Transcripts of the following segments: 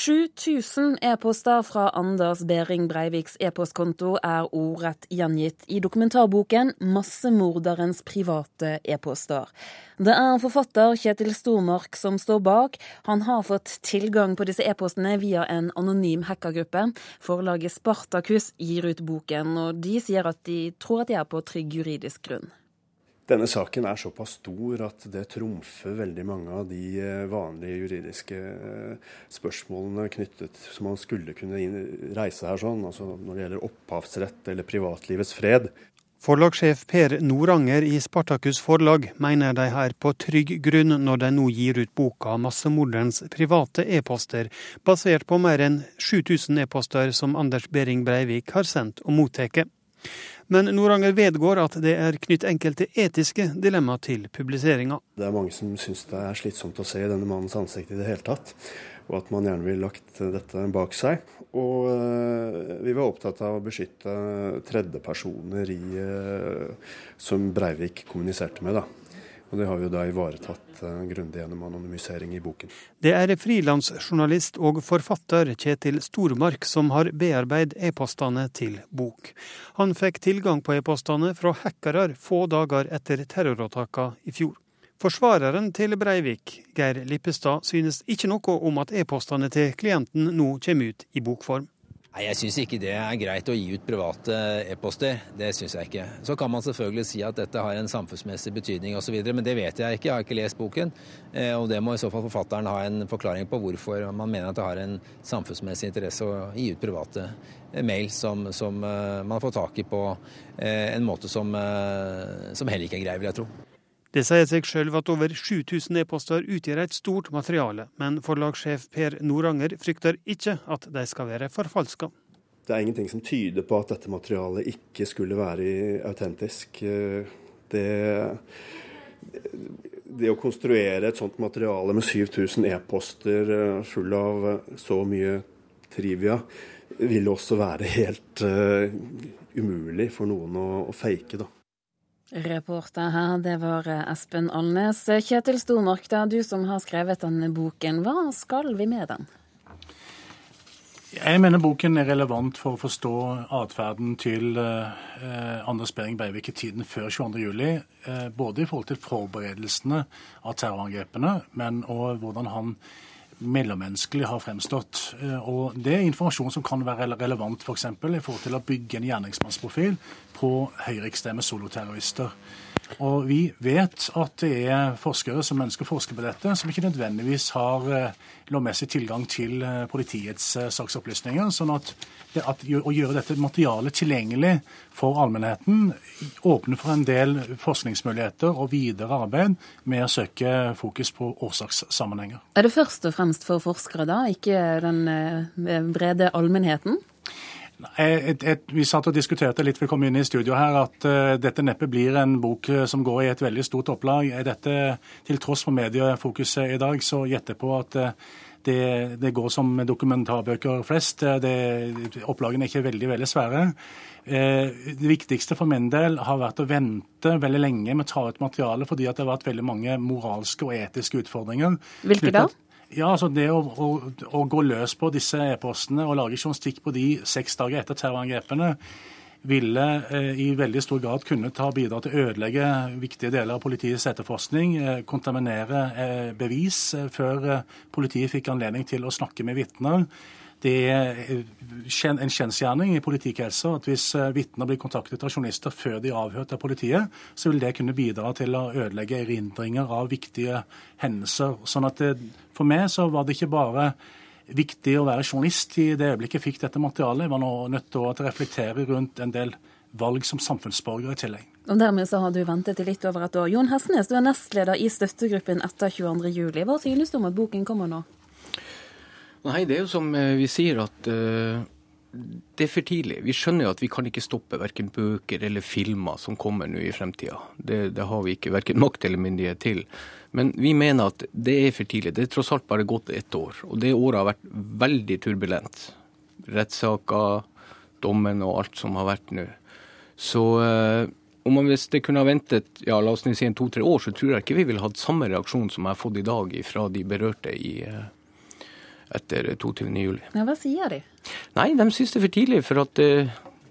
7000 e-poster fra Anders Behring Breiviks e-postkonto er ordrett gjengitt i dokumentarboken 'Massemorderens private e-poster'. Det er forfatter Kjetil Stormark som står bak. Han har fått tilgang på disse e-postene via en anonym hackergruppe. Forlaget Spartakus gir ut boken, og de sier at de tror at de er på trygg juridisk grunn. Denne saken er såpass stor at det trumfer veldig mange av de eh, vanlige juridiske eh, spørsmålene knyttet som man skulle kunne reise her sånn, altså når det gjelder opphavsrett eller privatlivets fred. Forlagssjef Per Noranger i Spartakus forlag mener de er på trygg grunn når de nå gir ut boka 'Massemorderens private e-poster', basert på mer enn 7000 e-poster som Anders Behring Breivik har sendt og mottatt. Men Noranger vedgår at det er knytt enkelte etiske dilemmaer til publiseringa. Det er mange som syns det er slitsomt å se denne mannens ansikt i det hele tatt, og at man gjerne ville lagt dette bak seg. Og eh, vi var opptatt av å beskytte tredjepersoner i, eh, som Breivik kommuniserte med. da. Og det har vi jo da ivaretatt uh, grundig gjennom anonymisering i boken. Det er frilansjournalist og forfatter Kjetil Stormark som har bearbeidet e-postene til bok. Han fikk tilgang på e-postene fra hackere få dager etter terrorattakene i fjor. Forsvareren til Breivik, Geir Lippestad, synes ikke noe om at e-postene til klienten nå kommer ut i bokform. Nei, Jeg syns ikke det er greit å gi ut private e-poster. Det syns jeg ikke. Så kan man selvfølgelig si at dette har en samfunnsmessig betydning osv., men det vet jeg ikke. Jeg har ikke lest boken. Eh, og det må i så fall forfatteren ha en forklaring på hvorfor man mener at det har en samfunnsmessig interesse å gi ut private eh, mail som, som eh, man får tak i på en måte som, som heller ikke er grei, vil jeg tro. Det sier seg sjøl at over 7000 e-poster utgjør et stort materiale, men forlagssjef Per Noranger frykter ikke at de skal være forfalska. Det er ingenting som tyder på at dette materialet ikke skulle være autentisk. Det, det å konstruere et sånt materiale med 7000 e-poster full av så mye trivia, vil også være helt uh, umulig for noen å, å fake. da. Reporter her, det var Espen Alnes. Kjetil Stormark, det er du som har skrevet denne boken. Hva skal vi med den? Jeg mener boken er relevant for å forstå atferden til eh, Anders Behring Breivik i tiden før 22.07. Eh, både i forhold til forberedelsene av terrorangrepene, men òg hvordan han mellommenneskelig har fremstått. Eh, og Det er informasjon som kan være relevant f.eks. For i forhold til å bygge en gjerningsmannsprofil på høyreekstreme soloterrorister. Og vi vet at det er forskere som ønsker å forske på dette, som ikke nødvendigvis har eh, lovmessig tilgang til eh, politiets eh, saksopplysninger. sånn at, det, at å gjøre dette materialet tilgjengelig for allmennheten åpner for en del forskningsmuligheter og videre arbeid med å søke fokus på årsakssammenhenger. Er det først og fremst for forskere, da, ikke den brede allmennheten? Et, et, vi satt og diskuterte litt vi kom inn i studio her, at uh, dette neppe blir en bok uh, som går i et veldig stort opplag. Er dette, Til tross for mediefokuset i dag, så gjetter på at uh, det, det, går som dokumentarbøker flest. Det, opplagene er ikke veldig veldig svære. Det viktigste for min del har vært å vente veldig lenge med å ta ut materialet, fordi det har vært veldig mange moralske og etiske utfordringer. Hvilke da? Ja, altså Det å, å, å gå løs på disse e-postene og lage journalistikk på de seks dager etter terrorangrepene ville eh, i veldig stor grad kunne ta bidra til å ødelegge viktige deler av politiets etterforskning, eh, kontaminere eh, bevis eh, før eh, politiet fikk anledning til å snakke med vitner. Det er en kjensgjerning i politikkretser at hvis eh, vitner blir kontaktet av journalister før de er avhørt av politiet, så vil det kunne bidra til å ødelegge erindringer av viktige hendelser. Sånn at det, For meg så var det ikke bare viktig å være journalist i det øyeblikket jeg fikk dette materialet. Jeg var nå nødt til å reflektere rundt en del valg som samfunnsborger i tillegg. Og Dermed så har du ventet i litt over et år. Jon Hestnes, du er nestleder i støttegruppen etter 22.07. Hva synes du om at boken kommer nå? Nei, det er jo som eh, vi sier at uh, det er for tidlig. Vi skjønner jo at vi kan ikke stoppe verken bøker eller filmer som kommer nå i fremtida. Det, det, har vi ikke verken makt eller myndighet til. Men vi mener at det er for tidlig. Det er tross alt bare gått ett år. Og det året har vært veldig turbulent. Rettssaker, dommen og alt som har vært nå. Så uh, om man hvis det kunne ha ventet ja, la oss si en to-tre år, så tror jeg ikke vi ville hatt samme reaksjon som jeg har fått i dag fra de berørte i uh, etter 22.07. Ja, hva sier de? Nei, de syns det er for tidlig. For at det,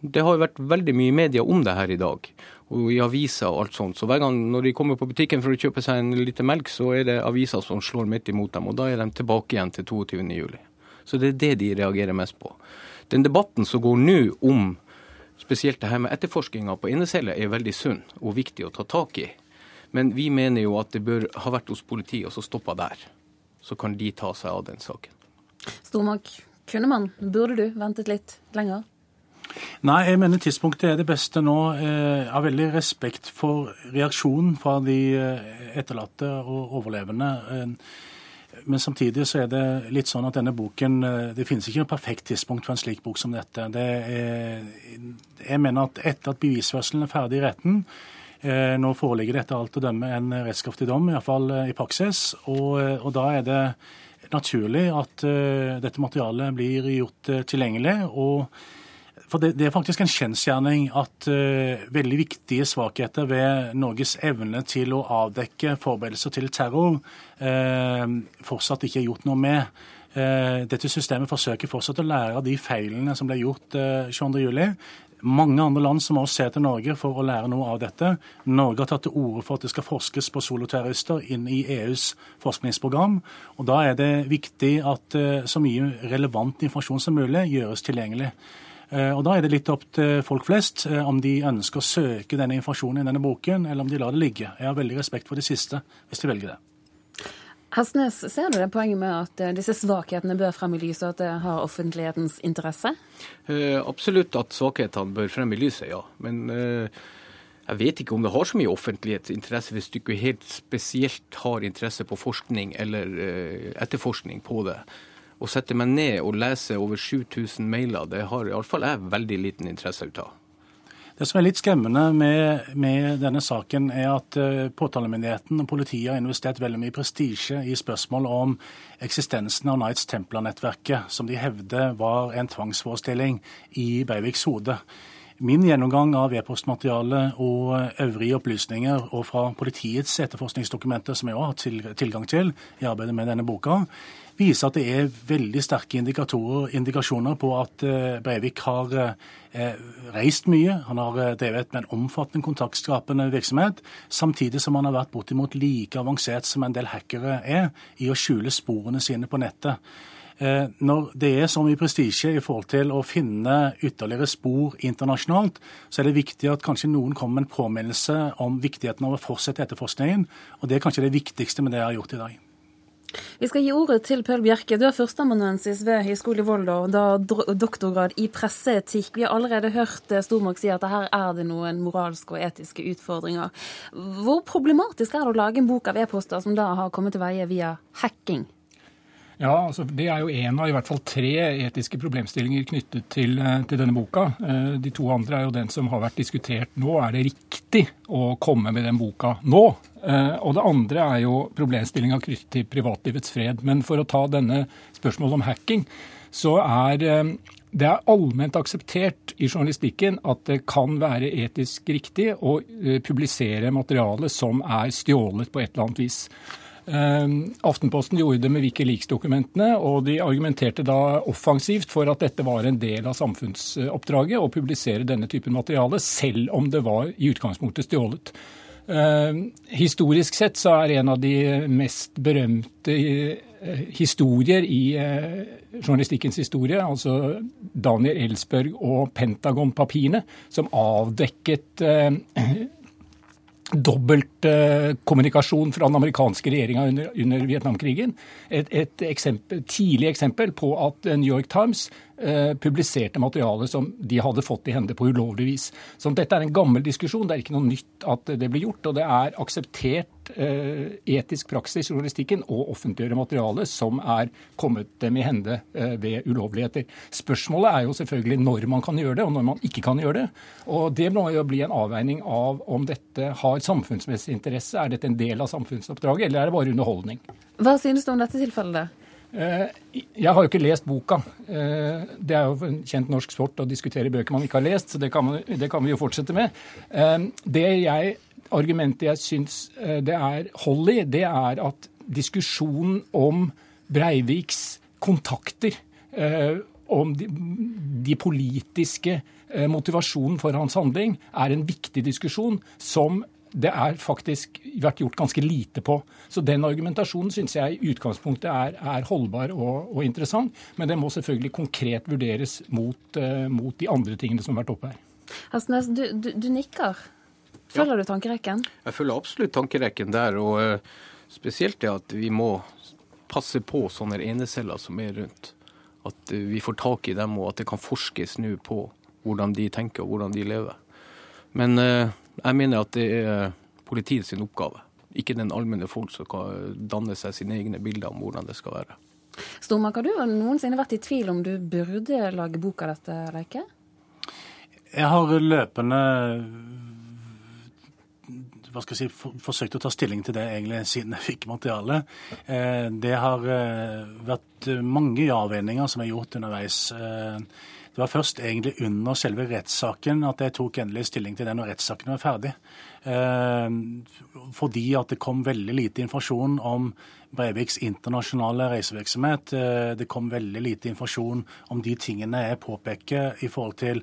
det har vært veldig mye media om det her i dag. Og i aviser og alt sånt. Så hver gang når de kommer på butikken for å kjøpe seg en liter melk, så er det aviser som slår midt imot dem. Og da er de tilbake igjen til 22.07. Så det er det de reagerer mest på. Den debatten som går nå om spesielt det her med etterforskninga på inneceller, er veldig sunn og viktig å ta tak i. Men vi mener jo at det bør ha vært hos politiet og så stoppa der. Så kan de ta seg av den saken. Stormak, kunne man, burde du ventet litt lenger? Nei, jeg mener tidspunktet er det beste nå. Jeg har veldig respekt for reaksjonen fra de eh, etterlatte og overlevende. Eh, men samtidig så er det litt sånn at denne boken eh, Det finnes ikke noe perfekt tidspunkt for en slik bok som dette. Det er, jeg mener at etter at bevisførselen er ferdig i retten, nå foreligger det etter alt å dømme en rettskraftig dom, iallfall i praksis. Og, og da er det naturlig at dette materialet blir gjort tilgjengelig. og for det, det, er faktisk en kjensgjerning at uh, veldig viktige svakheter ved Norges evne til å avdekke forberedelser til terror uh, fortsatt ikke er gjort noe med. Uh, dette systemet forsøker fortsatt å lære av de feilene som ble gjort uh, 22.07. Mange andre land som også ser til Norge for å lære noe av dette. Norge har tatt til orde for at det skal forskes på soloterrorister inn i EUs forskningsprogram. og Da er det viktig at så mye relevant informasjon som mulig gjøres tilgjengelig. Eh, og Da er det litt opp til folk flest eh, om de ønsker å søke denne informasjonen i denne boken, eller om de lar det ligge. Jeg har veldig respekt for det siste, hvis de velger det. Hestnes, ser du det poenget med at eh, disse svakhetene bør frem i lyset, og at det har offentlighetens interesse? Eh, absolutt at svakhetene bør frem i lyset, ja. Men eh, jeg vet ikke om det har så mye offentlighetsinteresse hvis du ikke helt spesielt har interesse på forskning eller eh, etterforskning på det å sette meg ned og lese over 7000 mailer, det har iallfall jeg veldig liten interesse ut av. Det som er litt skremmende med, med denne saken, er at uh, påtalemyndigheten og politiet har investert veldig mye prestisje i spørsmål om eksistensen av Knights Templar-nettverket, som de hevder var en tvangsforestilling i Breiviks hode. Min gjennomgang av e-postmateriale og øvrige opplysninger, og fra politiets etterforskningsdokumenter, som jeg også har tilgang til i arbeidet med denne boka, viser at det er veldig sterke indikasjoner på at eh, Breivik har eh, reist mye. Han har eh, drevet med en omfattende kontaktskapende virksomhet, samtidig som han har vært bortimot like avansert som en del hackere er i å skjule sporene sine på nettet. Når det er så mye prestisje i forhold til å finne ytterligere spor internasjonalt, så er det viktig at kanskje noen kommer med en påminnelse om viktigheten av å fortsette etterforskningen. Og det er kanskje det viktigste med det jeg har gjort i dag. Vi skal gi ordet til Pøl Bjerke. Du er førsteamanuensis ved Høgskolen i Volda og da doktorgrad i presseetikk. Vi har allerede hørt eh, Stormark si at her er det noen moralske og etiske utfordringer. Hvor problematisk er det å lage en bok av e-poster som da har kommet til veie via hacking? Ja, altså Det er jo én av i hvert fall tre etiske problemstillinger knyttet til, eh, til, denne boka. Eh, de to andre er jo den som har vært diskutert nå. Er det riktig å komme med den boka nå? Eh, og det andre er jo problemstillinga knyttet til privatlivets fred. Men for å ta denne spørsmålet om hacking, så er det er allment akseptert i journalistikken at det kan være etisk riktig å publisere materiale som er stjålet på et eller annet vis. Ehm, Aftenposten gjorde det med Wikileaks-dokumentene, og de argumenterte da offensivt for at dette var en del av samfunnsoppdraget å publisere denne typen materiale, selv om det var i utgangspunktet stjålet. Uh, historisk sett så er en av de mest berømte uh, historier i uh, journalistikkens historie, altså Daniel Ellsberg og Pentagon-papirene, som avdekket dobbeltkommunikasjon fra den amerikanske regjeringa under, under Vietnamkrigen. Et, et eksempel, tidlig eksempel på at New York Times Eh, publiserte materiale som de hadde fått i hende på ulovlig vis. Så dette er en gammel diskusjon. Det er ikke noe nytt at det blir gjort. Og det er akseptert eh, etisk praksis i journalistikken å offentliggjøre materiale som er kommet dem i hende eh, ved ulovligheter. Spørsmålet er jo selvfølgelig når man kan gjøre det, og når man ikke kan gjøre det. Og det må jo bli en avveining av om dette har samfunnsmessig interesse. Er dette en del av samfunnsoppdraget, eller er det bare underholdning? Hva synes du om dette tilfellet? Eh, jeg har jo ikke lest boka. Eh, det er jo en kjent norsk sport å diskutere bøker man ikke har lest, så det kan, man, det kan vi jo fortsette med. Eh, det jeg, argumentet jeg syns det er hold i, det er at diskusjonen om Breiviks kontakter om de, de politiske motivasjonen for hans handling, er en viktig diskusjon som det er faktisk vært gjort ganske lite på. Så den argumentasjonen syns jeg i utgangspunktet er, er holdbar og, og, interessant, men den må selvfølgelig konkret vurderes mot, uh, mot, de andre tingene som har vært oppe her. Hastnes, du, du, du nikker. Følger ja. du tankerekken? Jeg følger absolutt tankerekken der. og uh, Spesielt det at vi må passe på sånne eneceller som er rundt. At uh, vi får tak i dem, og at det kan forskes nå på hvordan de tenker og hvordan de lever. Men jeg mener at det er politiet sin oppgave, ikke den allmenne folk som kan danne seg sine egne bilder om hvordan det skal være. Stormak, har du noensinne vært i tvil om du burde lage bok av dette, Leike? Jeg har løpende hva skal jeg si, for, forsøkt å ta stilling til det egentlig siden jeg fikk materialet. Eh, det har eh, vært mange ja-avveininger som er gjort underveis. Eh, det var først egentlig under selve rettssaken at jeg tok endelig stilling til det når rettssaken var ferdig. Eh, fordi at det kom veldig lite informasjon om Breiviks internasjonale reisevirksomhet. Eh, det kom veldig lite informasjon om de tingene jeg påpeker i forhold til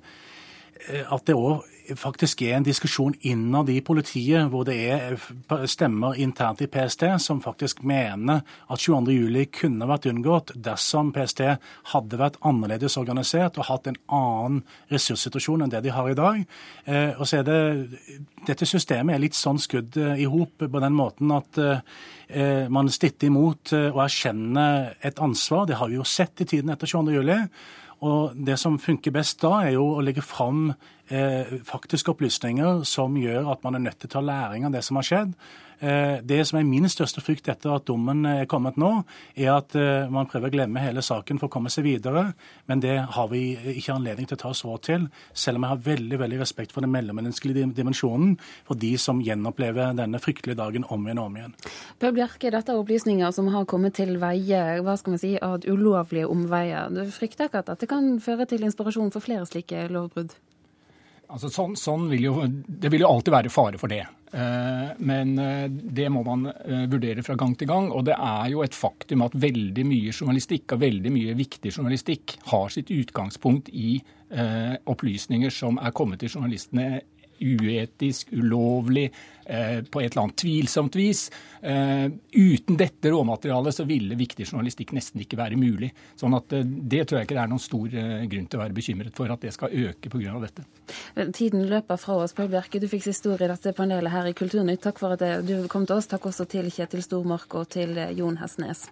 eh, at det òg faktisk er en diskusjon innad i politiet, hvor det er stemmer internt i PST som faktisk mener at 22.07 kunne vært unngått dersom PST hadde vært annerledes organisert og hatt en annen ressurssituasjon enn det de har i dag. Eh, og så er det, Dette systemet er litt sånn skudd eh, i hop på den måten at eh, man stitter imot og erkjenner et ansvar. Det har vi jo sett i tiden etter 22.07. Og Det som funker best da, er jo å legge fram eh, faktiske opplysninger som gjør at man er nødt til å ta læring av det som har skjedd. Eh, det som er min største frykt etter at dommen er kommet nå, er at eh, man prøver å glemme hele saken for å komme seg videre. Men det har vi ikke anledning til å ta råd til, selv om jeg har veldig veldig respekt for den mellommenneskelige dimensjonen for de som gjenopplever denne fryktelige dagen om igjen og om igjen. Per Bjerke, dette er opplysninger som har kommet til veie hva skal vi si, av ulovlige omveier. Du frykter ikke at dette kan føre til inspirasjon for flere slike lovbrudd? Altså, sånn, sånn vil jo, det vil jo alltid være fare for det. Eh, men eh, det må man eh, vurdere fra gang til gang. Og det er jo et faktum at veldig mye journalistikk og veldig mye viktig journalistikk har sitt utgangspunkt i opplysninger som er kommet til journalistene uetisk, ulovlig, eh, på et eller annet tvilsomt vis. Eh, uten dette råmaterialet så ville viktig journalistikk nesten ikke være mulig. Sånn at eh, det tror jeg ikke det er noen stor grunn til å være bekymret for at det skal øke pga. dette. Tiden løper fra oss. Pål Bjerke, du fikk siste ord i dette panelet her i Kulturnytt. Takk for at du kom til oss. Takk også til Kjetil Stormark og til Jon Hestnes.